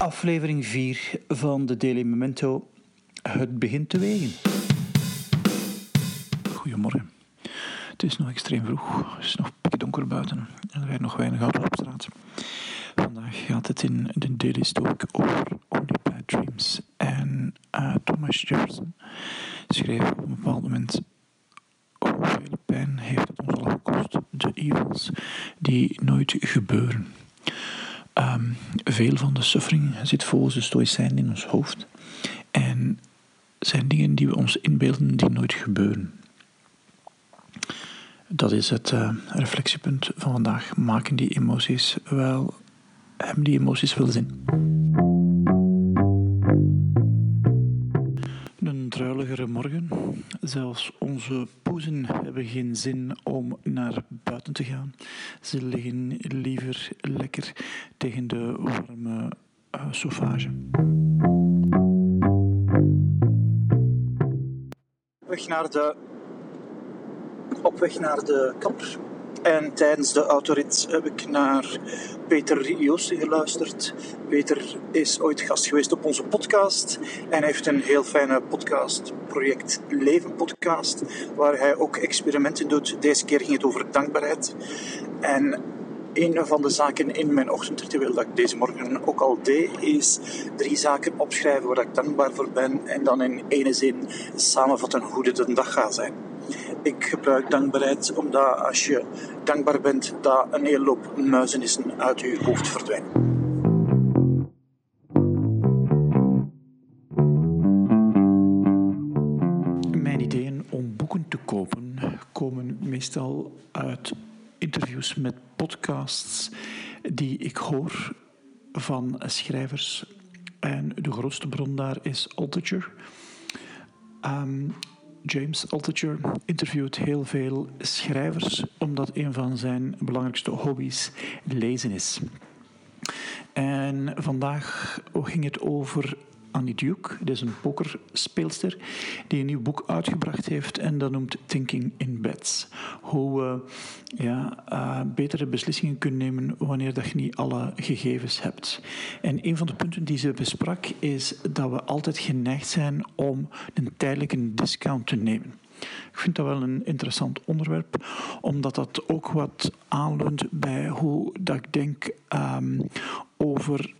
Aflevering 4 van de Daily Memento. Het begint te wegen. Goedemorgen. Het is nog extreem vroeg. Het is nog donker buiten en er rijdt nog weinig auto's op straat. Vandaag gaat het in de Daily Stoic over Only Bad Dreams. En uh, Thomas Jefferson schreef op een bepaald moment hoeveel pijn heeft het ons al gekost, de evils die nooit gebeuren. Um, veel van de suffering zit volgens de stoïcijnen in ons hoofd. En zijn dingen die we ons inbeelden die nooit gebeuren. Dat is het uh, reflectiepunt van vandaag. Maken die emoties wel, hebben die emoties wel zin? Druiligere morgen. Zelfs onze poezen hebben geen zin om naar buiten te gaan. Ze liggen liever lekker tegen de warme uh, sauvage. Weg naar de op weg naar de kapper. En tijdens de autorit heb ik naar Peter Joosten geluisterd. Peter is ooit gast geweest op onze podcast en heeft een heel fijne podcast, project Leven Podcast, waar hij ook experimenten doet. Deze keer ging het over dankbaarheid. En een van de zaken in mijn ochtendritueel dat ik deze morgen ook al deed, is drie zaken opschrijven waar ik dankbaar voor ben en dan in ene zin samenvatten hoe dit een dag gaat zijn. Ik gebruik dankbaarheid omdat als je dankbaar bent, dat een hele hoop muizenissen uit je hoofd verdwijnen. Mijn ideeën om boeken te kopen komen meestal uit interviews met podcasts die ik hoor van schrijvers. En de grootste bron daar is Altucher. Um, James Altucher interviewt heel veel schrijvers, omdat een van zijn belangrijkste hobby's lezen is. En vandaag ging het over Annie Duke, dat is een pokerspeelster, die een nieuw boek uitgebracht heeft en dat noemt Thinking in Beds. Hoe we ja, uh, betere beslissingen kunnen nemen wanneer dat je niet alle gegevens hebt. En een van de punten die ze besprak is dat we altijd geneigd zijn om een tijdelijke discount te nemen. Ik vind dat wel een interessant onderwerp, omdat dat ook wat aanleunt bij hoe dat ik denk um, over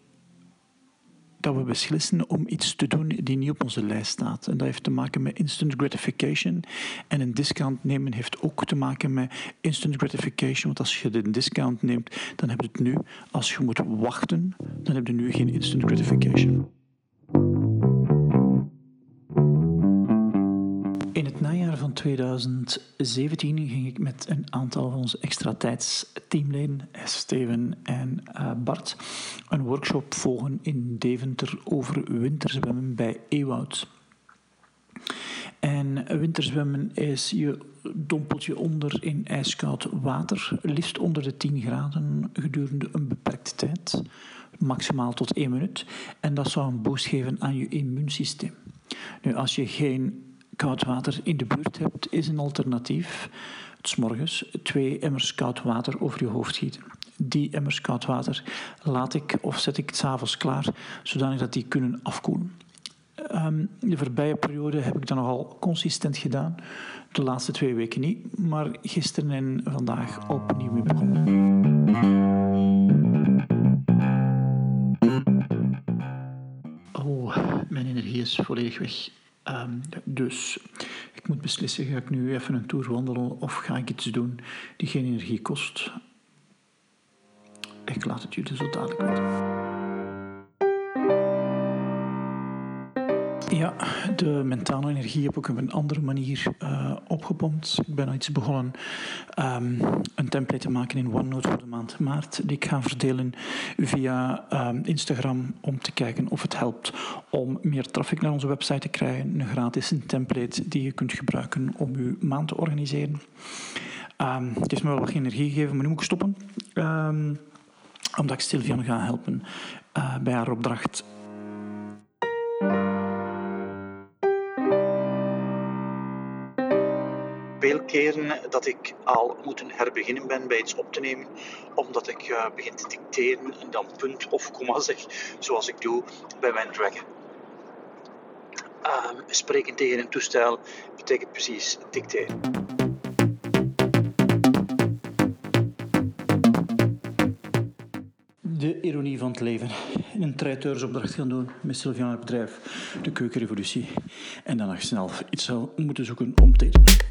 dat we beslissen om iets te doen die niet op onze lijst staat. En dat heeft te maken met instant gratification. En een discount nemen heeft ook te maken met instant gratification. Want als je de discount neemt, dan heb je het nu. Als je moet wachten, dan heb je nu geen instant gratification. 2017 ging ik met een aantal van onze extra tijdsteamleden, Steven en uh, Bart, een workshop volgen in Deventer over winterzwemmen bij Ewoud. En winterzwemmen is je dompelt je onder in ijskoud water, liefst onder de 10 graden gedurende een beperkte tijd, maximaal tot 1 minuut. En dat zou een boost geven aan je immuunsysteem. Nu, als je geen koud water in de buurt hebt, is een alternatief. S morgens twee emmers koud water over je hoofd gieten. Die emmers koud water laat ik of zet ik s'avonds klaar, zodanig dat die kunnen afkoelen. Um, de voorbije periode heb ik dat nogal consistent gedaan. De laatste twee weken niet, maar gisteren en vandaag opnieuw mee begonnen. Oh, mijn energie is volledig weg. Um, dus ik moet beslissen, ga ik nu even een tour wandelen of ga ik iets doen die geen energie kost? Ik laat het jullie zo dadelijk weten. Ja, de mentale energie heb ik op een andere manier uh, opgepompt. Ik ben iets begonnen um, een template te maken in OneNote voor de maand maart, die ik ga verdelen via um, Instagram om te kijken of het helpt om meer traffic naar onze website te krijgen. Een gratis template die je kunt gebruiken om je maand te organiseren. Um, het heeft me wel wat energie gegeven, maar nu moet ik stoppen. omdat ik Sylvian ga helpen uh, bij haar opdracht veel keren dat ik al moeten herbeginnen ben bij iets op te nemen, omdat ik uh, begin te dicteren en dan punt of komma zeg, zoals ik doe bij mijn draggen. Uh, spreken tegen een toestel betekent precies dicteren. De ironie van het leven. In een traiteursopdracht gaan doen met Sylvian het bedrijf. De keukenrevolutie. En dan nog snel iets zou moeten zoeken om te eten.